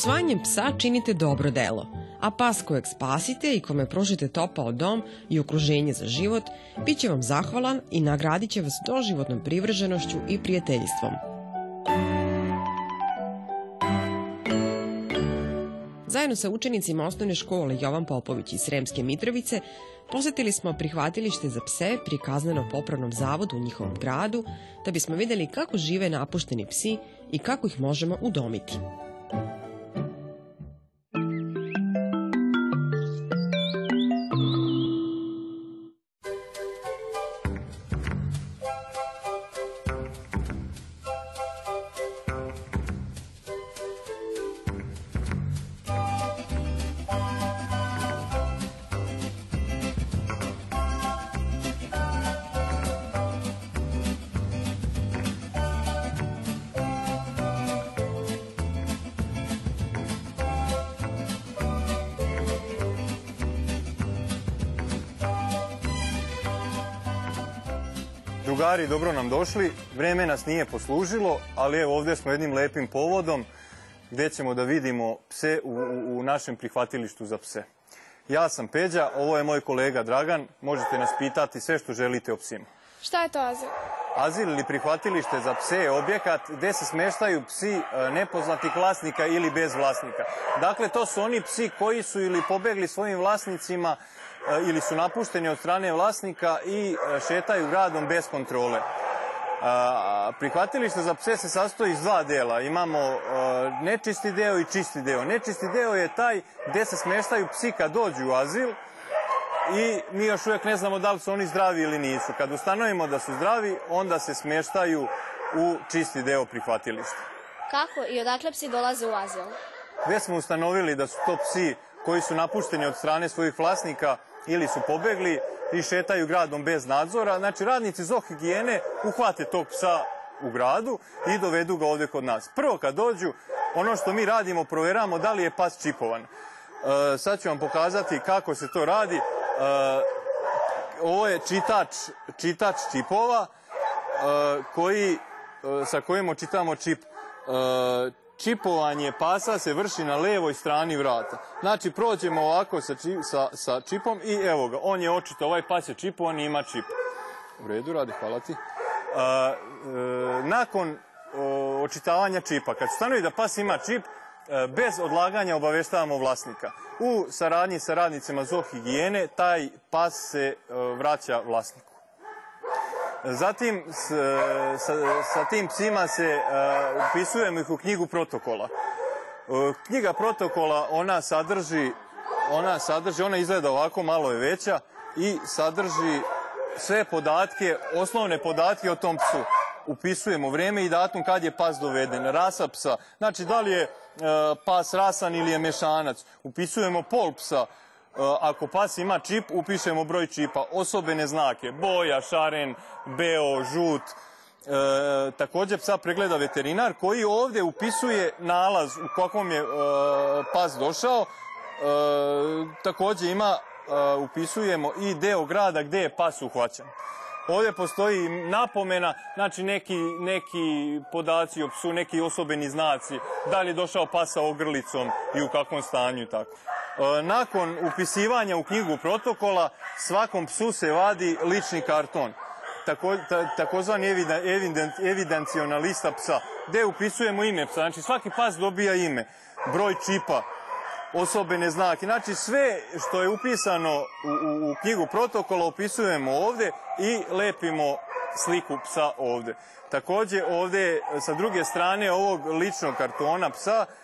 Usvajanjem psa činite dobro delo, a pas kojeg spasite i kome pružite topao dom i okruženje za život, bit će vam zahvalan i nagradit će vas doživotnom privrženošću i prijateljstvom. Zajedno sa učenicima osnovne škole Jovan Popović iz Sremske Mitrovice posetili smo prihvatilište za pse pri kaznenom popravnom zavodu u njihovom gradu da bismo vidjeli kako žive napušteni psi i kako ih možemo udomiti. drugari, dobro nam došli. Vreme nas nije poslužilo, ali evo ovdje smo jednim lepim povodom gdje ćemo da vidimo pse u, našem prihvatilištu za pse. Ja sam Peđa, ovo je moj kolega Dragan. Možete nas pitati sve što želite o psima. Šta je to azil? Azil ili prihvatilište za pse je objekat gdje se smeštaju psi e, nepoznatih vlasnika ili bez vlasnika. Dakle, to su oni psi koji su ili pobegli svojim vlasnicima E, ili su napušteni od strane vlasnika i e, šetaju gradom bez kontrole. E, Prihvatilište za pse se sastoji iz dva dela. Imamo nečisti deo i čisti deo. Nečisti deo je taj gde se smeštaju psi kad dođu u azil i mi još uvijek ne znamo da li su oni zdravi ili nisu. Kad ustanovimo da su zdravi, onda se smeštaju u čisti deo prihvatilišta. Kako i odakle psi dolaze u azil? Gde smo ustanovili da su to psi koji su napušteni od strane svojih vlasnika ili su pobegli i šetaju gradom bez nadzora. Znači, radnici higijene uhvate tog psa u gradu i dovedu ga ovdje kod nas. Prvo kad dođu, ono što mi radimo, provjeramo da li je pas čipovan. E, sad ću vam pokazati kako se to radi. E, ovo je čitač, čipova e, koji, sa kojim očitamo čip čipovanje pasa se vrši na levoj strani vrata. Znači prođemo ovako sa, čipom i evo ga, on je očito, ovaj pas je čipovan i ima čip. U redu, radi, hvala ti. E, nakon očitavanja čipa, kad stanovi da pas ima čip, e, bez odlaganja obavještavamo vlasnika. U saradnji sa radnicima higijene taj pas se e, vraća vlasniku. Zatim e, sa, tim psima se e, upisujemo ih u knjigu protokola. E, knjiga protokola ona sadrži, ona sadrži, ona izgleda ovako malo je veća i sadrži sve podatke, osnovne podatke o tom psu. Upisujemo vrijeme i datum kad je pas doveden, rasa psa, znači da li je pas rasan ili je mešanac. Upisujemo pol psa, E, ako pas ima čip, upišemo broj čipa. Osobene znake, boja, šaren, beo, žut. E, također psa pregleda veterinar koji ovdje upisuje nalaz u kakvom je e, pas došao. također ima, upisujemo i deo grada gdje je pas uhvaćen. Ovdje postoji napomena, znači neki, podaci o psu, neki osobeni znaci, da li je došao pas sa ogrlicom i u kakvom stanju tako. E, nakon upisivanja u knjigu protokola svakom psu se vadi lični karton takozvani evident, lista psa, gdje upisujemo ime psa. Znači svaki pas dobija ime, broj čipa, osobene znake. Znači sve što je upisano u, knjigu protokola upisujemo ovdje i lepimo sliku psa ovdje. Također ovdje sa druge strane ovog ličnog kartona psa upisuju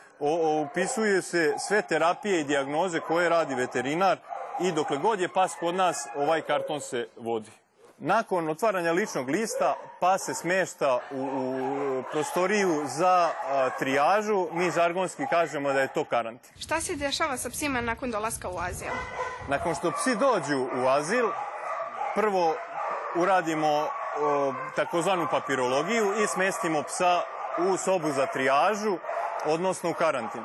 upisuje se sve terapije i dijagnoze koje radi veterinar i dokle god je pas kod nas ovaj karton se vodi nakon otvaranja ličnog lista pas se smješta u, prostoriju za trijažu. Mi žargonski kažemo da je to karantin. Šta se dešava sa psima nakon dolaska u azil? Nakon što psi dođu u azil, prvo uradimo takozvanu papirologiju i smestimo psa u sobu za trijažu, odnosno u karantinu.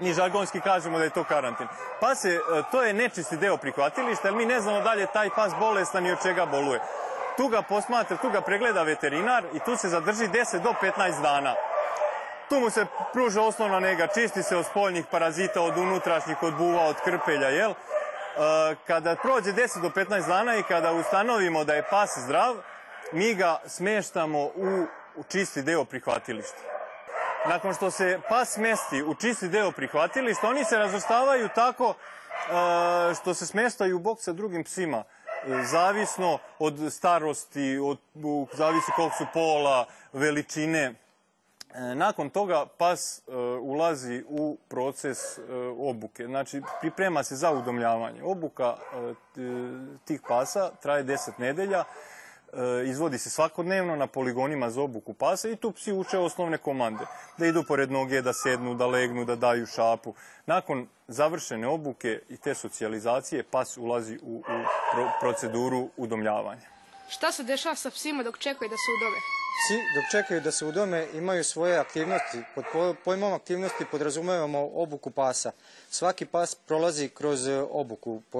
Ni žargonski kažemo da je to karantin. Pa se, e, to je nečisti deo prihvatilišta, jer mi ne znamo da li je taj pas bolestan i od čega boluje. Tu ga posmatra, tu ga pregleda veterinar i tu se zadrži 10 do 15 dana. Tu mu se pruža osnovna nega, čisti se od spoljnih parazita, od unutrašnjih, od buva, od krpelja, jel? E, kada prođe 10 do 15 dana i kada ustanovimo da je pas zdrav, mi ga smeštamo u, u čisti deo prihvatilišta nakon što se pas smesti u čisti deo prihvatilišta, oni se razvrstavaju tako e, što se smestaju u bok sa drugim psima e, zavisno od starosti, zavisno koliko su pola, veličine. E, nakon toga pas ulazi u proces obuke, znači priprema se za udomljavanje. Obuka tih pasa traje 10 nedelja. E, izvodi se svakodnevno na poligonima za obuku pasa i tu psi uče osnovne komande. Da idu pored noge, da sednu, da legnu, da daju šapu. Nakon završene obuke i te socijalizacije pas ulazi u, proceduru udomljavanja. Šta se dešava sa psima dok čekaju da se udome? Psi dok čekaju da se udome imaju svoje aktivnosti. Pod pojmom aktivnosti podrazumijevamo obuku pasa. Svaki pas prolazi kroz e, obuku. E,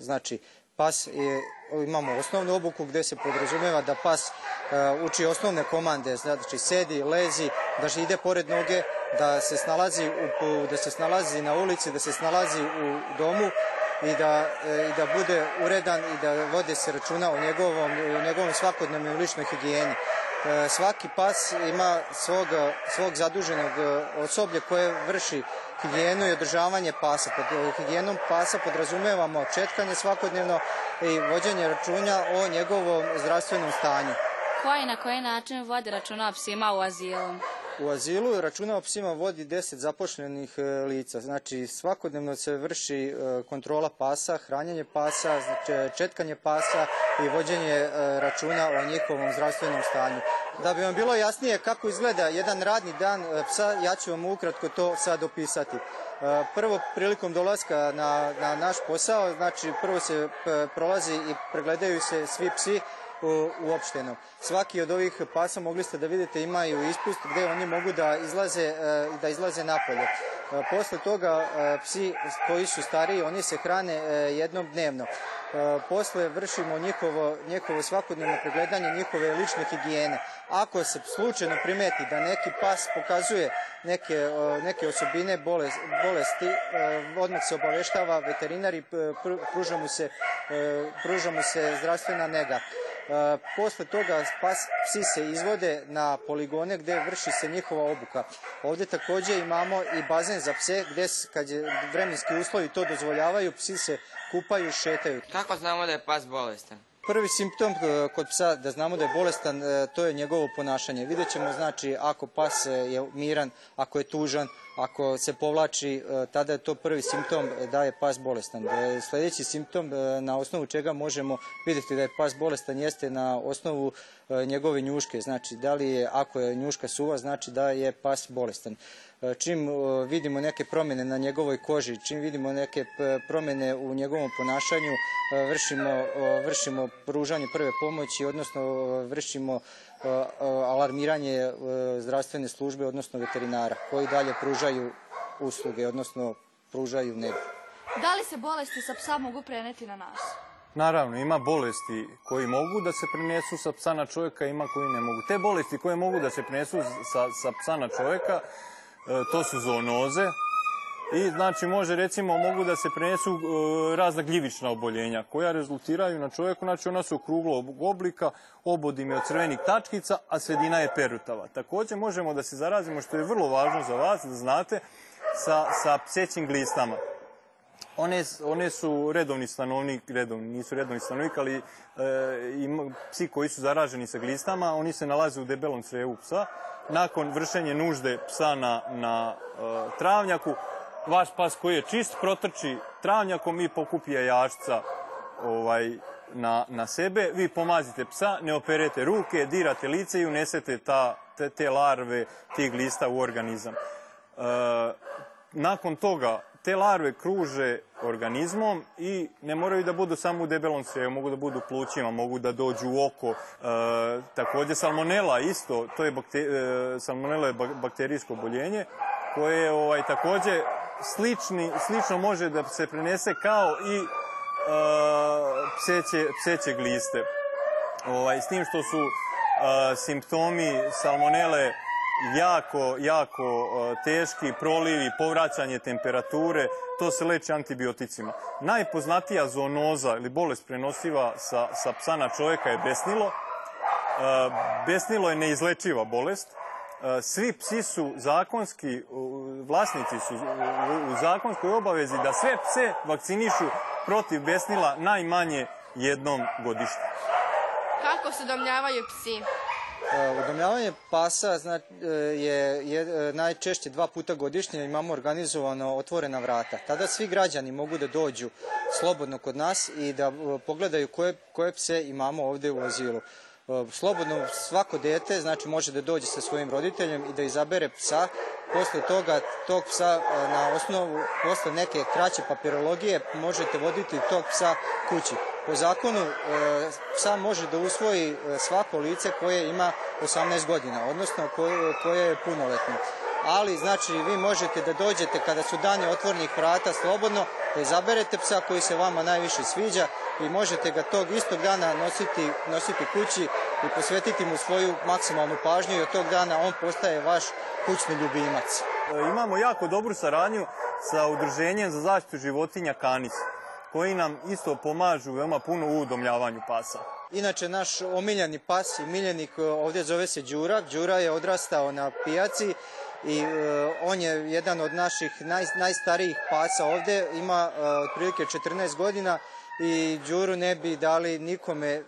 znači, pas je, imamo osnovnu obuku gdje se podrazumijeva da pas e, uči osnovne komande, znači sedi, lezi, da ide pored noge, da se snalazi, u, da se snalazi na ulici, da se snalazi u domu i da, e, i da bude uredan i da vode se računa o njegovom, o njegovom svakodnevnoj ličnoj higijeni. E, svaki pas ima svog, svog zaduženog e, osoblja koje vrši higijenu i održavanje pasa. Pod e, higijenom pasa podrazumijevamo četkanje svakodnevno i vođenje računja o njegovom zdravstvenom stanju. Koji na koji način vode računa psima u azilu? U azilu računa o psima vodi deset zapošljenih e, lica. Znači svakodnevno se vrši e, kontrola pasa, hranjenje pasa, znači e, četkanje pasa i vođenje računa o njihovom zdravstvenom stanju. Da bi vam bilo jasnije kako izgleda jedan radni dan psa, ja ću vam ukratko to sad opisati. Prvo prilikom dolaska na, na naš posao, znači prvo se prolazi i pregledaju se svi psi uopšteno. Svaki od ovih pasa mogli ste da vidite imaju ispust gdje oni mogu da izlaze, e, da izlaze napolje. E, posle toga e, psi koji su stariji, oni se hrane jednom dnevno. Posle vršimo njihovo, njihovo svakodnevno pregledanje njihove lične higijene. Ako se slučajno primeti da neki pas pokazuje neke, neke osobine bolesti, odmah se obaveštava veterinar i pruža mu se, pruža se zdravstvena nega. E, posle toga pas, psi se izvode na poligone gdje vrši se njihova obuka. Ovdje takođe imamo i bazen za pse gde kad vremenski uslovi to dozvoljavaju, psi se kupaju, šetaju. Kako znamo da je pas bolestan? Prvi simptom e, kod psa da znamo da je bolestan, e, to je njegovo ponašanje. Vidjet ćemo, znači, ako pas je miran, ako je tužan, ako se povlači, e, tada je to prvi simptom e, da je pas bolestan. E, sljedeći simptom na osnovu čega možemo vidjeti da je pas bolestan jeste na osnovu njegove njuške. Znači, da li je, ako je njuška suva, znači da je pas bolestan. Čim vidimo neke promjene na njegovoj koži, čim vidimo neke promjene u njegovom ponašanju, vršimo, vršimo pružanje prve pomoći, odnosno vršimo E, e, alarmiranje e, zdravstvene službe, odnosno veterinara, koji dalje pružaju usluge, odnosno pružaju ne. Da li se bolesti sa psa mogu preneti na nas? Naravno, ima bolesti koji mogu da se prenesu sa psa na čovjeka, ima koji ne mogu. Te bolesti koje mogu da se prenesu sa psa na čovjeka, to su zoonoze, i znači može recimo mogu da se prenesu e, razna gljivična oboljenja koja rezultiraju na čovjeku, znači ona su kruglog oblika, obodim je od crvenih tačkica, a sredina je perutava. Također možemo da se zarazimo, što je vrlo važno za vas, da znate, sa, sa psećim glistama. One, su redovni stanovnik, redovni, nisu redovni stanovnik, ali e, psi koji su zaraženi sa glistama, oni se nalaze u debelom crevu psa. Nakon vršenje nužde psa na, e, travnjaku, vaš pas koji je čist protrči travnjakom i pokupi jašca ovaj, na, na sebe. Vi pomazite psa, ne operete ruke, dirate lice i unesete ta, te, larve tih lista u organizam. E, nakon toga te larve kruže organizmom i ne moraju da budu samo u debelom mogu da budu u plućima, mogu da dođu u oko. E, također salmonela isto, to je bakte, e, salmonela je bakterijsko boljenje koje je ovaj, također slično može da se prenese kao i e, pseće, psećeg liste. Ovaj, s tim što su e, simptomi salmonele jako, jako e, teški, prolivi, povraćanje temperature, to se leči antibioticima. Najpoznatija zoonoza ili bolest prenosiva sa, sa psa na čovjeka je besnilo. Besnilo je neizlečiva bolest, Eh, svi psi su zakonski, vlasnici su u zakonskoj obavezi da sve pse vakcinišu protiv besnila najmanje jednom godišnje. Kako se domljavaju psi? Eh, udomljavanje pasa eh, je, najčešće dva puta godišnje imamo organizovano otvorena vrata. Tada svi građani mogu da dođu slobodno kod nas i da pogledaju koje, koje pse imamo ovdje u azilu slobodno svako dijete znači može da dođe sa svojim roditeljem i da izabere psa posle toga tog psa e, na osnovu posle neke kraće papirologije možete voditi tog psa kući po zakonu e, psa može da usvoji e, svako lice koje ima 18 godina odnosno koje je punoletno ali znači vi možete da dođete kada su dani otvornih vrata slobodno, da izaberete psa koji se vama najviše sviđa i možete ga tog istog dana nositi, nositi kući i posvetiti mu svoju maksimalnu pažnju i od tog dana on postaje vaš kućni ljubimac. E, imamo jako dobru saradnju sa Udruženjem za zaštitu životinja Kanis, koji nam isto pomažu veoma puno u udomljavanju pasa. Inače, naš omiljeni pas i miljenik e, ovdje zove se Đura. Đura je odrastao na pijaci i e, on je jedan od naših naj, najstarijih pasa ovdje, ima e, otprilike 14 godina i Đuru ne bi dali nikome e,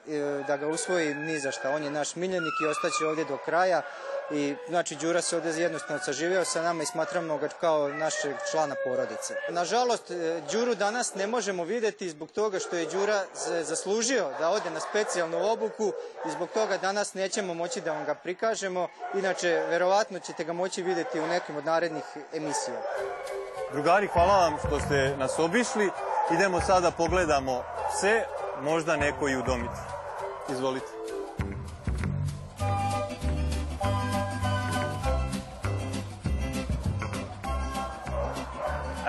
da ga usvoji ni za šta. On je naš miljenik i ostaće ovdje do kraja. I, znači, Đura se ovdje jednostavno saživio sa nama i smatramo ga kao našeg člana porodice. Nažalost, e, Đuru danas ne možemo vidjeti zbog toga što je Đura zaslužio da ode na specijalnu obuku i zbog toga danas nećemo moći da vam ga prikažemo. Inače, verovatno ćete ga moći vidjeti u nekim od narednih emisija. Drugari, hvala vam što ste nas obišli. Idemo sada pogledamo pse, možda neko i udomiti. Izvolite.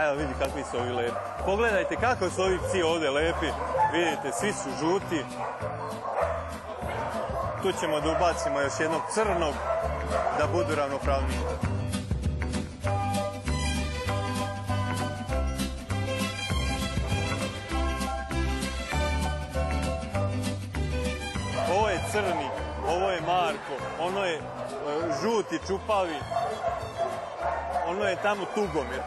Evo vidi kakvi su ovi lepi. Pogledajte kako su ovi psi ovdje lepi. Vidite, svi su žuti. Tu ćemo da ubacimo još jednog crnog da budu ravnopravni. crni, ovo je Marko, ono je e, žuti, čupavi, ono je tamo Tugomir.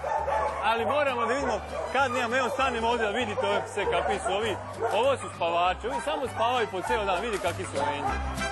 Ali moramo da vidimo kad nijemo, evo stanemo ovdje da vidite ove pse kakvi su ovi. Ovo su spavači, ovi samo spavaju po ceo dan, vidi kakvi su menji.